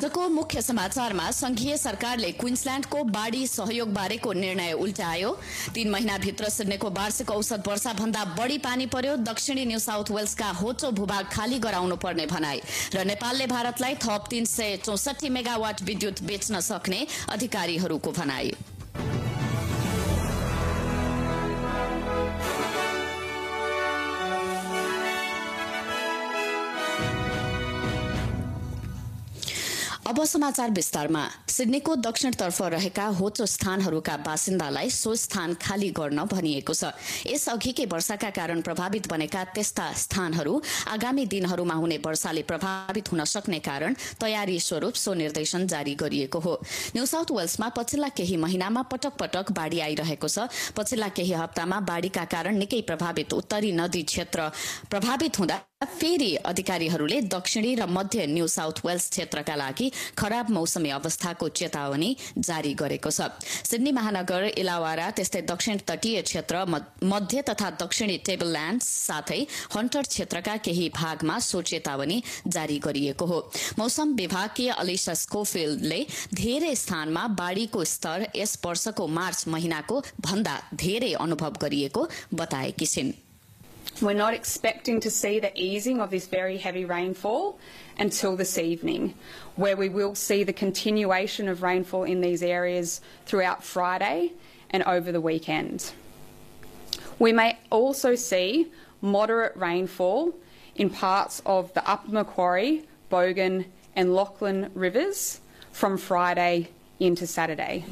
आजको मुख्य समाचारमा संघीय सरकारले क्विन्सल्याण्डको बाढ़ी सहयोग बारेको निर्णय उल्टायो। तीन महिनाभित्र सिड्नेको वार्षिक औसत वर्षा भन्दा बढ़ी पानी पर्यो दक्षिणी न्यू साउथ वेल्सका होचो भूभाग खाली गराउनु पर्ने भनाई र नेपालले भारतलाई थप तीन सय चौसठी मेगावाट विद्युत बेच्न सक्ने अधिकारीहरूको भनाई। समाचार विस्तारमा। सिडनीको दक्षिणतर्फ रहेका होचो स्थानहरूका बासिन्दालाई सो स्थान खाली गर्न भनिएको छ। यस अघिकै वर्षाका कारण प्रभावित बनेका त्यस्ता स्थानहरू आगामी दिनहरूमा हुने वर्षाले प्रभावित हुन सक्ने कारण तयारी स्वरूप सो निर्देशन जारी गरिएको हो। न्यू साउथ वेल्समा पछिल्ला केही महिनामा पटक पटक बाढ़ी आइरहेको छ। पछिल्ला केही हप्तामा बाढ़ीका कारण निकै प्रभावित उत्तरी नदी क्षेत्र प्रभावित हुँदा फेरि अधिकारीहरूले दक्षिणी र मध्य न्यू साउथ वेल्स क्षेत्रका लागि खराब मौसमी अवस्थाको चेतावनी जारी गरेको छ। सिडनी महानगर इलावारा त्यस्तै दक्षिण तटीय क्षेत्र मध्य तथा दक्षिणी टेबल ल्याण्ड साथै हन्टर क्षेत्रका केही भागमा सो चेतावनी जारी गरिएको हो। मौसम विभागीय अलिसा स्कोफिल्डले धेरै स्थानमा बाढ़ीको स्तर यस वर्षको मार्च महिनाको भन्दा धेरै अनुभव गरिएको बताएकी छिन्। We're not expecting to see the easing of this very heavy rainfall until this evening, where we will see the continuation of rainfall in these areas throughout Friday and over the weekend. We may also see moderate rainfall in parts of the Upper Macquarie, Bogan, and Lachlan rivers from Friday into Saturday.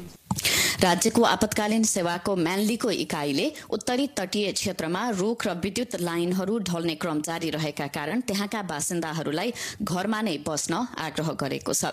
राज्यको आपतकालीन सेवाको म्यान्लीको इकाइले उत्तरी तटीय क्षेत्रमा रूख र विद्युत लाइनहरू ढल्ने क्रम जारी रहेका कारण त्यहाँका बासिन्दाहरूलाई घरमा नै बस्न आग्रह गरेको छ।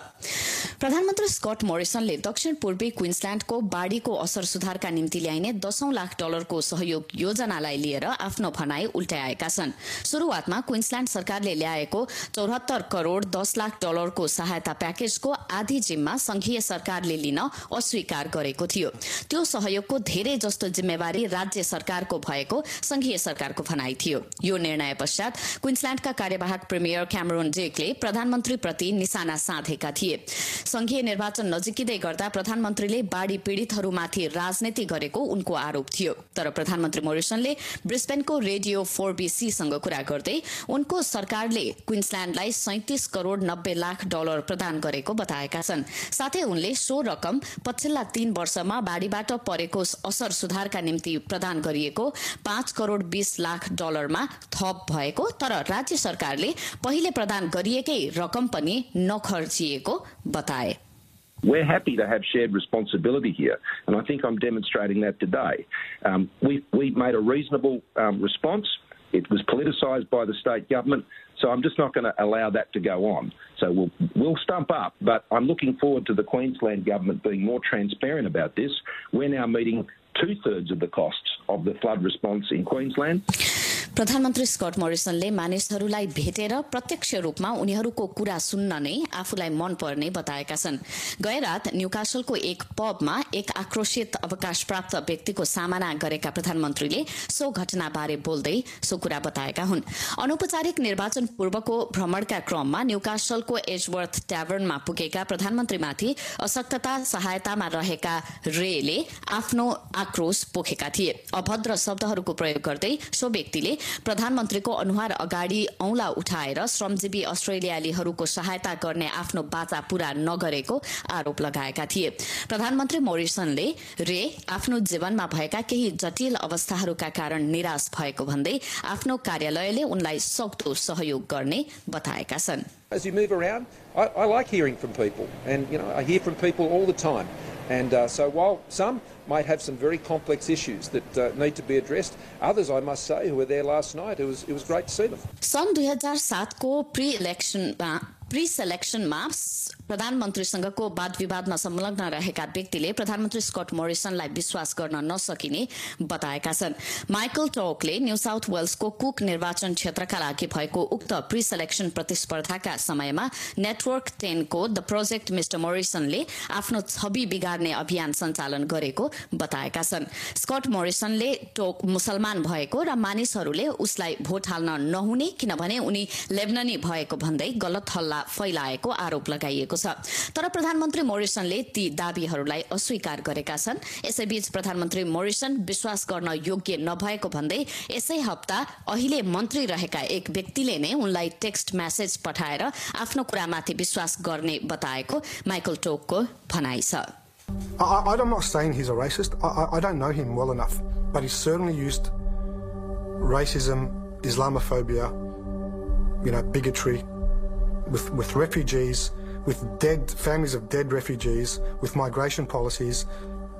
प्रधानमन्त्री स्कट मोरिसनले दक्षिण पूर्वी क्विन्सल्याण्डको बाढ़ीको असर सुधारका निम्ति ल्याइने दशौं लाख डलरको सहयोग योजनालाई लिएर आफ्नो भनाई उल्टाएका छन्। शुरूआतमा क्विन्सल्याण्ड सरकारले ल्याएको चौहत्तर करोड़ दस लाख डलरको सहायता प्याकेजको आधी जिम्मा संघीय सरकारले लिन अस्वीकार गरेको थियो। थियो। त्यो सहयोगको धेरै जस्तो जिम्मेवारी राज्य सरकारको भएको संघीय सरकारको भनाई थियो। यो निर्णय पश्चात क्विन्सल्याण्डका कार्यवाहक प्रिमियर क्यामरोन जेकले प्रधानमन्त्रीप्रति निशाना साधेका थिए। संघीय निर्वाचन नजिकिँदै गर्दा प्रधानमन्त्रीले बाढ़ी पीड़ितहरूमाथि राजनीति गरेको उनको आरोप थियो। तर प्रधानमन्त्री मोरिसनले ब्रिस्बेनको रेडियो फोर बीसीसँग कुरा गर्दै उनको सरकारले क्विन्सल्याण्डलाई सैतिस करोड़ नब्बे लाख डलर प्रदान गरेको बताएका छन्। साथै उनले सो रकम पछिल्ला तीन वर्षमा वर्षमा बाढ़ीबाट परेको असर सुधारका निम्ति प्रदान गरिएको पाँच करोड़ बीस लाख डलरमा थप भएको तर राज्य सरकारले पहिले प्रदान गरिएकै रकम पनि नखर्चिएको बताए We're happy to have shared responsibility here, and I think I'm demonstrating that today. Um, we, we made a reasonable um, response. It was politicised by the state government. So I'm just not going to allow that to go on. So we'll, we'll stump up, but I'm looking forward to the Queensland government being more transparent about this. We're now meeting two thirds of the costs of the flood response in Queensland. प्रधानमन्त्री Scott मोरिसनले मानिसहरूलाई भेटेर प्रत्यक्ष रूपमा उनीहरूको कुरा सुन्न नै आफूलाई मन पर्ने बताएका छन्। गए रात न्यूकासलको एक पबमा एक आक्रोशित अवकाश प्राप्त व्यक्तिको सामना गरेका प्रधानमन्त्रीले सो घटनाबारे बोल्दै सो कुरा बताएका हुन्। अनौपचारिक निर्वाचन पूर्वको भ्रमणका क्रममा न्यूकासलको एजवर्थ ट्याभर्नमा पुगेका प्रधानमन्त्रीमाथि अशक्तता सहायतामा रहेका रेले आफ्नो आक्रोश पोखेका थिए। अभद्र शब्दहरूको प्रयोग गर्दै सो व्यक्तिले प्रधानमन्त्रीको अनुहार अगाडि औंला उठाएर श्रमजीवी अस्ट्रेलियालीहरूको सहायता गर्ने आफ्नो बाचा पूरा नगरेको आरोप लगाएका थिए। प्रधानमन्त्री मोरिसनले रे आफ्नो जीवनमा भएका केही जटिल अवस्थाहरूका कारण निराश भएको भन्दै आफ्नो कार्यालयले उनलाई सक्दो सहयोग गर्ने बताएका छन्। As you move around, I, I like hearing from people, and you know I hear from people all the time. And uh, so while some might have some very complex issues that uh, need to be addressed, others, I must say, who were there last night, it was, it was great to see them. सन् दुई हजार सातको pre इलेक्सनमा pre सेलेक्सनमा प्रधानमन्त्रीसँगको वाद विवादमा संलग्न रहेका व्यक्तिले प्रधानमन्त्री स्कट मोरिसनलाई विश्वास गर्न नसकिने बताएका छन् माइकल टोकले न्यू साउथ वेल्सको कुक निर्वाचन क्षेत्रका लागि भएको उक्त प्री सेलेक्सन प्रतिस्पर्धाका समयमा नेटवर्क टेनको द प्रोजेक्ट मिस्टर मोरिसनले आफ्नो छवि बिगार्ने अभियान सञ्चालन गरेको बताएका छन् स्कट मोरिसनले टोक मुसलमान भएको र मानिसहरूले उसलाई भोट हाल्न नहुने किनभने उनी लेबननी भएको भन्दै गलत हल्ला फैलाएको आरोप लगाइएको छ। तर प्रधानमन्त्री मोरिसनले ती दावीहरूलाई अस्वीकार गरेका छन्। यसैबीच प्रधानमन्त्री मोरिसन विश्वास गर्न योग्य नभएको भन्दै यसै हप्ता अहिले मन्त्री रहेका एक व्यक्तिले नै उनलाई टेक्स्ट म्यासेज पठाएर आफ्नो कुरामाथि विश्वास गर्ने बताएको माइकल टोकको भनाइ छ। I, I'm not saying he's a racist. I, I don't know him well enough, but he's certainly used racism, Islamophobia, you know, bigotry with, with refugees, with dead families of dead refugees, with migration policies,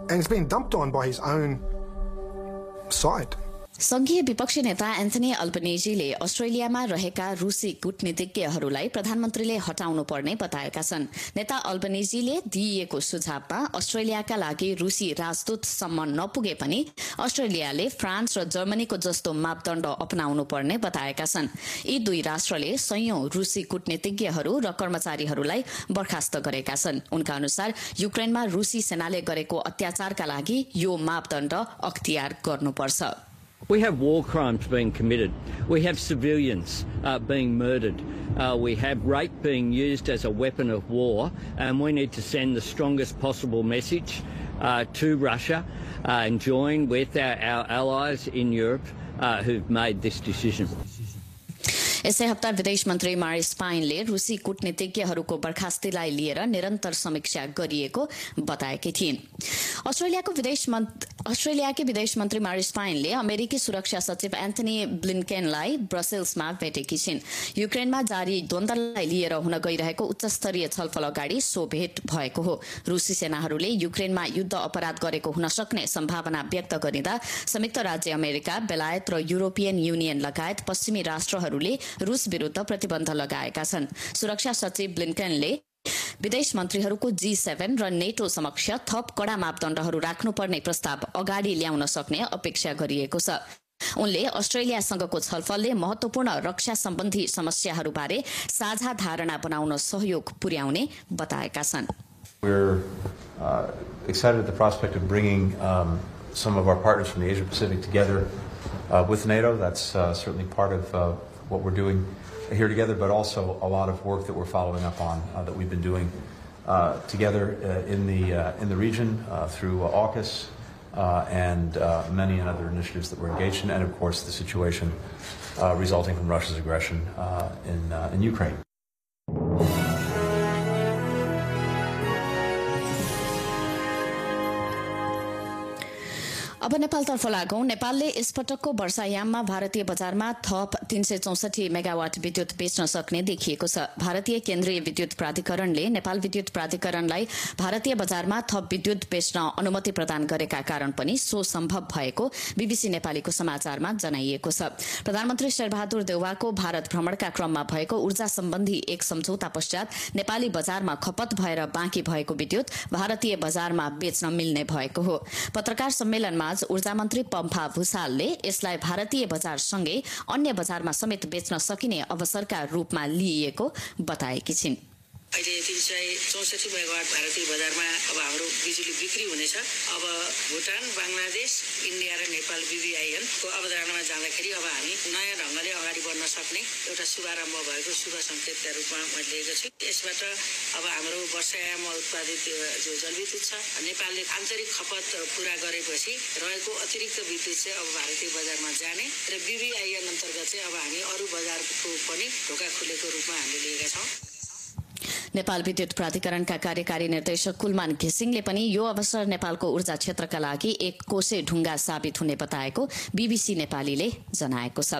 and it's been dumped on by his own side. संघीय विपक्षी नेता Anthony अल्पनेजीले अस्ट्रेलियामा रहेका रुसी कूटनीतिज्ञहरूलाई प्रधानमन्त्रीले हटाउनु पर्ने बताएका छन्। नेता अल्पनेजीले दिइएको सुझावमा अस्ट्रेलियाका लागि रुसी राजदूतसम्म नपुगे पनि अस्ट्रेलियाले फ्रान्स र जर्मनीको जस्तो मापदण्ड अपनाउनु पर्ने बताएका छन्। यी दुई राष्ट्रले संयौं रुसी कूटनीतिज्ञहरू र कर्मचारीहरूलाई बर्खास्त गरेका छन्। उनका अनुसार युक्रेनमा रुसी सेनाले गरेको अत्याचारका लागि यो मापदण्ड अख्तियार गर्नुपर्छ। We have war crimes being committed. We have civilians uh, being murdered. Uh, we have rape being used as a weapon of war, and we need to send the strongest possible message uh, to Russia uh, and join with our, our allies in Europe uh, who've made this decision. यसै हप्ता विदेश मन्त्री मारिस पाइनले रुसी कूटनीतिज्ञहरूको बर्खास्तीलाई लिएर निरन्तर समीक्षा गरिएको बताएकी थिइन्। अस्ट्रेलियाको विदेश अस्ट्रेलियाकी विदेश मन्त्री मारिस पाइनले अमेरिकी सुरक्षा सचिव एन्थनी ब्लिन्केनलाई ब्रसेल्समा भेटेकी छिन्। युक्रेनमा जारी द्वन्दलाई लिएर हुन गइरहेको उच्चस्तरीय छलफल अगाडि सो भेट भएको हो। रुसी सेनाहरूले युक्रेनमा युद्ध अपराध गरेको हुन सक्ने सम्भावना व्यक्त गरिँदा संयुक्त राज्य अमेरिका बेलायत र युरोपियन युनियन लगायत पश्चिमी राष्ट्रहरूले रूस विरूद्ध प्रतिबन्ध लगाएका छन्। सुरक्षा सचिव ब्लिन्कनले विदेश मन्त्रीहरूको जी सेभेन र नेटो समक्ष थप कड़ा मापदण्डहरू राख्नुपर्ने प्रस्ताव अगाडि ल्याउन सक्ने अपेक्षा गरिएको छ। उनले अस्ट्रेलियासँगको छलफलले महत्वपूर्ण रक्षा सम्बन्धी समस्याहरूबारे साझा धारणा बनाउन सहयोग पुर्याउने बताएका छन्। Uh, excited at the prospect of bringing um, some of our partners from the Asia Pacific together uh, with NATO. That's uh, certainly part of uh, what we're doing here together, but also a lot of work that we're following up on uh, that we've been doing uh, together uh, in the uh, in the region uh, through AUKUS and many other initiatives that we're engaged in, and of course the situation resulting from Russia's aggression in in Ukraine. अब नेपालतर्फ लागौं। नेपालले यसपटकको वर्षायाममा भारतीय बजारमा थप तीन सय चौसठी megawatt विद्युत बेच्न सक्ने देखिएको छ। भारतीय केन्द्रीय विद्युत प्राधिकरणले नेपाल विद्युत प्राधिकरणलाई भारतीय बजारमा थप विद्युत बेच्न अनुमति प्रदान गरेका कारण पनि सो सम्भव भएको बीबीसी नेपालीको समाचारमा जनाइएको छ। प्रधानमन्त्री शेरबहादुर देउवाको भारत भ्रमणका क्रममा भएको ऊर्जा सम्बन्धी एक सम्झौता पश्चात नेपाली बजारमा खपत भएर बाँकी भएको विद्युत भारतीय बजारमा बेच्न मिल्ने भएको हो। पत्रकार सम्मेलनमा आज ऊर्जा मन्त्री पम्फा भूषालले यसलाई भारतीय बजारसँगै अन्य बजारमा समेत बेच्न सकिने अवसरका रूपमा लिइएको बताएकी छिन्। अहिले तिन सय चौसठी मेगावाट भारतीय बजारमा अब हाम्रो बिजुली बिक्री हुनेछ। अब भुटान बङ्गलादेश इन्डिया र नेपाल बिबिआइएनको अवधारणामा जाँदाखेरि अब हामी नयाँ ढङ्गले अगाडि बढ्न सक्ने एउटा शुभारम्भ भएको शुभ सङ्केतका रूपमा मैले लिएको छु। यसबाट अब हाम्रो वर्षायाममा उत्पादित जो जलविद्युत छ नेपालले आन्तरिक खपत पुरा गरेपछि रहेको अतिरिक्त विद्युत चाहिँ अब भारतीय बजारमा जाने र बिबिआइएन अन्तर्गत चाहिँ अब हामी अरू बजारको पनि ढोका खुलेको रूपमा हामीले लिएका छौँ। नेपाल विद्युत प्राधिकरणका कार्यकारी निर्देशक कुलमान घिसिङले पनि यो अवसर नेपालको ऊर्जा क्षेत्रका लागि एक कोसे ढुङ्गा साबित हुने बताएको बीबीसी नेपालीले जनाएको छ।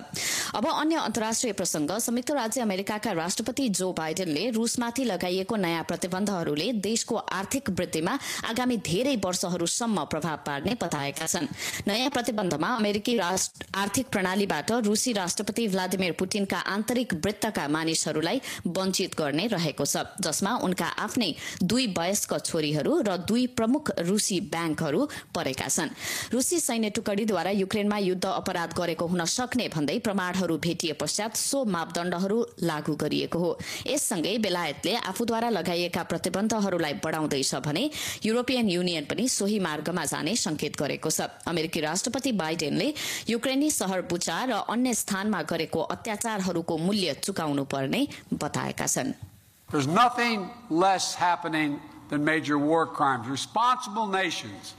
अब अन्य अन्तर्राष्ट्रिय प्रसंग संयुक्त राज्य अमेरिकाका राष्ट्रपति जो बाइडेनले रूसमाथि लगाइएको नयाँ प्रतिबन्धहरूले देशको आर्थिक वृद्धिमा आगामी धेरै वर्षहरूसम्म प्रभाव पार्ने बताएका छन्। नयाँ प्रतिबन्धमा अमेरिकी आर्थिक प्रणालीबाट रूसी राष्ट्रपति व्लादिमिर पुटिनका आन्तरिक वृत्तका मानिसहरूलाई वञ्चित गर्ने रहेको छ। जसमा उनका आफ्नै दुई वयस्क छोरीहरू र दुई प्रमुख रूसी ब्याङ्कहरू परेका छन्। रूसी सैन्य टुकडीद्वारा युक्रेनमा युद्ध अपराध गरेको हुन सक्ने भन्दै प्रमाणहरू भेटिए पश्चात सो मापदण्डहरू लागू गरिएको हो। यससँगै बेलायतले आफूद्वारा लगाइएका प्रतिबन्धहरूलाई बढाउँदैछ भने युरोपियन युनियन पनि सोही मार्गमा जाने संकेत गरेको छ। अमेरिकी राष्ट्रपति बाइडेनले युक्रेनी शहर बुचा र अन्य स्थानमा गरेको अत्याचारहरूको मूल्य चुकाउनु पर्ने बताएका छन्। There's nothing less happening than major war crimes. Responsible nations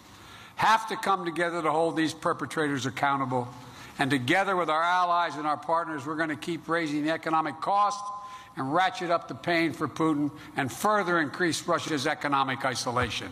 have to come together to hold these perpetrators accountable. And together with our allies and our partners, we're going to keep raising the economic cost and ratchet up the pain for Putin and further increase Russia's economic isolation.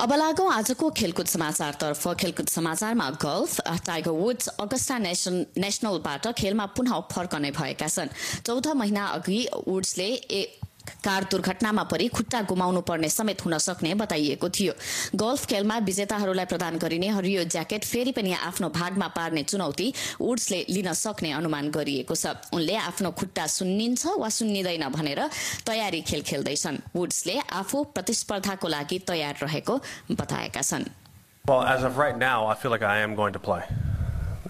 अब लागौं आजको खेलकुद समाचारतर्फ। खेलकुद समाचारमा golf tiger woods Augusta नेशनलबाट खेलमा पुनः फर्कने भएका छन्। चौध महिना अघि वुड्सले कार दुर्घटनामा परि खुट्टा गुमाउनु पर्ने समेत हुन सक्ने बताइएको थियो गल्फ खेलमा विजेताहरूलाई प्रदान गरिने हरियो ज्याकेट फेरि पनि आफ्नो भागमा पार्ने चुनौती वुड्सले लिन सक्ने अनुमान गरिएको छ उनले आफ्नो खुट्टा सुन्निन्छ वा सुन्निँदैन भनेर तयारी खेल खेल्दैछन् वुड्सले आफू प्रतिस्पर्धाको लागि तयार रहेको बताएका छन् Well, as of right now, I feel like I am going to play.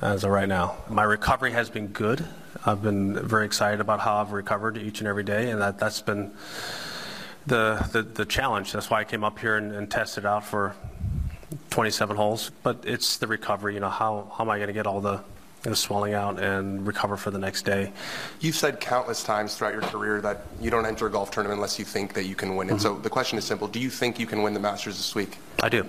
As of right now, my recovery has been good. I've been very excited about how I've recovered each and every day, and that, that's been the, the, the challenge. That's why I came up here and, and tested out for 27 holes. But it's the recovery, you know, how, how am I going to get all the, the swelling out and recover for the next day. You've said countless times throughout your career that you don't enter a golf tournament unless you think that you can win it. Mm-hmm. So the question is simple Do you think you can win the Masters this week? I do.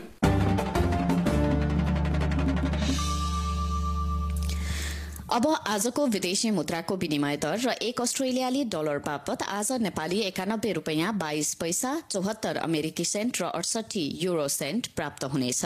अब आजको विदेशी मुद्राको विनिमय दर र एक अस्ट्रेलियाली dollar बापत आज नेपाली एकानब्बे रूपियाँ बाइस पैसा चौहत्तर अमेरिकी सेन्ट र अडसठी युरो सेन्ट प्राप्त हुनेछ।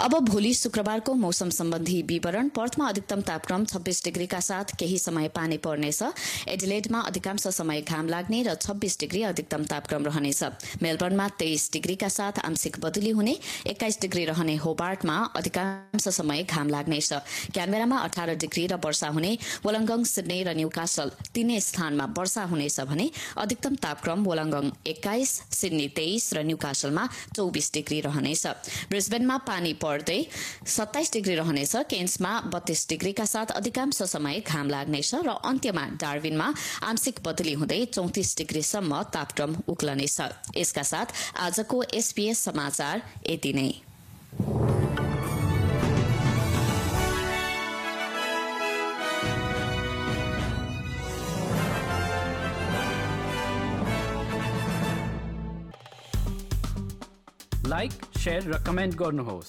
अब भोलि शुक्रबारको मौसम सम्बन्धी विवरण पर्थमा अधिकतम तापक्रम छब्बीस डिग्रीका साथ केही समय पानी पर्नेछ। एडिलेडमा अधिकांश समय घाम लाग्ने र छब्बीस डिग्री अधिकतम तापक्रम रहनेछ। मेलबर्नमा तेइस डिग्रीका साथ आंशिक बदली हुने एक्काइस डिग्री रहने होबार्टमा अधिकांश समय घाम लाग्नेछ। क्यानबेरामा अठार डिग्री र वर्षा हुने वलङ्गङ सिडनी र न्यूकासल तीनै स्थानमा वर्षा हुनेछ भने अधिकतम तापक्रम वलङ्गङ एक्काइस सिडनी तेइस र न्यूकासलमा चौबिस डिग्री रहनेछ। ब्रिस्बेनमा पानी पर्दै सत्ताइस डिग्री रहनेछ। केन्समा बत्तीस डिग्रीका साथ अधिकांश समय घाम लाग्नेछ र अन्त्यमा डार्विनमा आंशिक बदली हुँदै चौतिस डिग्रीसम्म तापक्रम उक्लनेछ। यसका साथ आजको एसपीएस समाचार यति नै। लाइक सेयर र कमेन्ट गर्नुहोस्।